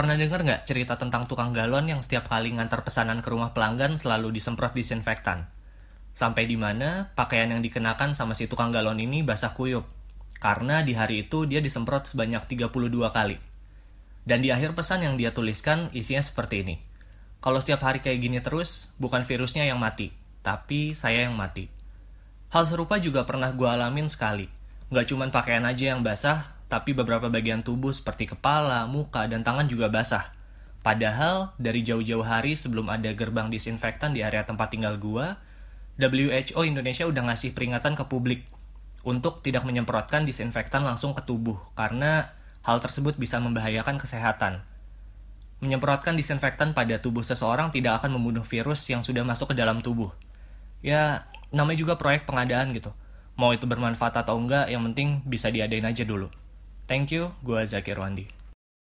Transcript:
Pernah dengar nggak cerita tentang tukang galon yang setiap kali ngantar pesanan ke rumah pelanggan selalu disemprot disinfektan? Sampai di mana pakaian yang dikenakan sama si tukang galon ini basah kuyup. Karena di hari itu dia disemprot sebanyak 32 kali. Dan di akhir pesan yang dia tuliskan isinya seperti ini. Kalau setiap hari kayak gini terus, bukan virusnya yang mati, tapi saya yang mati. Hal serupa juga pernah gue alamin sekali. Nggak cuman pakaian aja yang basah, tapi beberapa bagian tubuh seperti kepala, muka, dan tangan juga basah. Padahal, dari jauh-jauh hari sebelum ada gerbang disinfektan di area tempat tinggal gua, WHO Indonesia udah ngasih peringatan ke publik untuk tidak menyemprotkan disinfektan langsung ke tubuh karena hal tersebut bisa membahayakan kesehatan. Menyemprotkan disinfektan pada tubuh seseorang tidak akan membunuh virus yang sudah masuk ke dalam tubuh. Ya, namanya juga proyek pengadaan gitu. Mau itu bermanfaat atau enggak, yang penting bisa diadain aja dulu. Thank you, gue Zakir Wandi.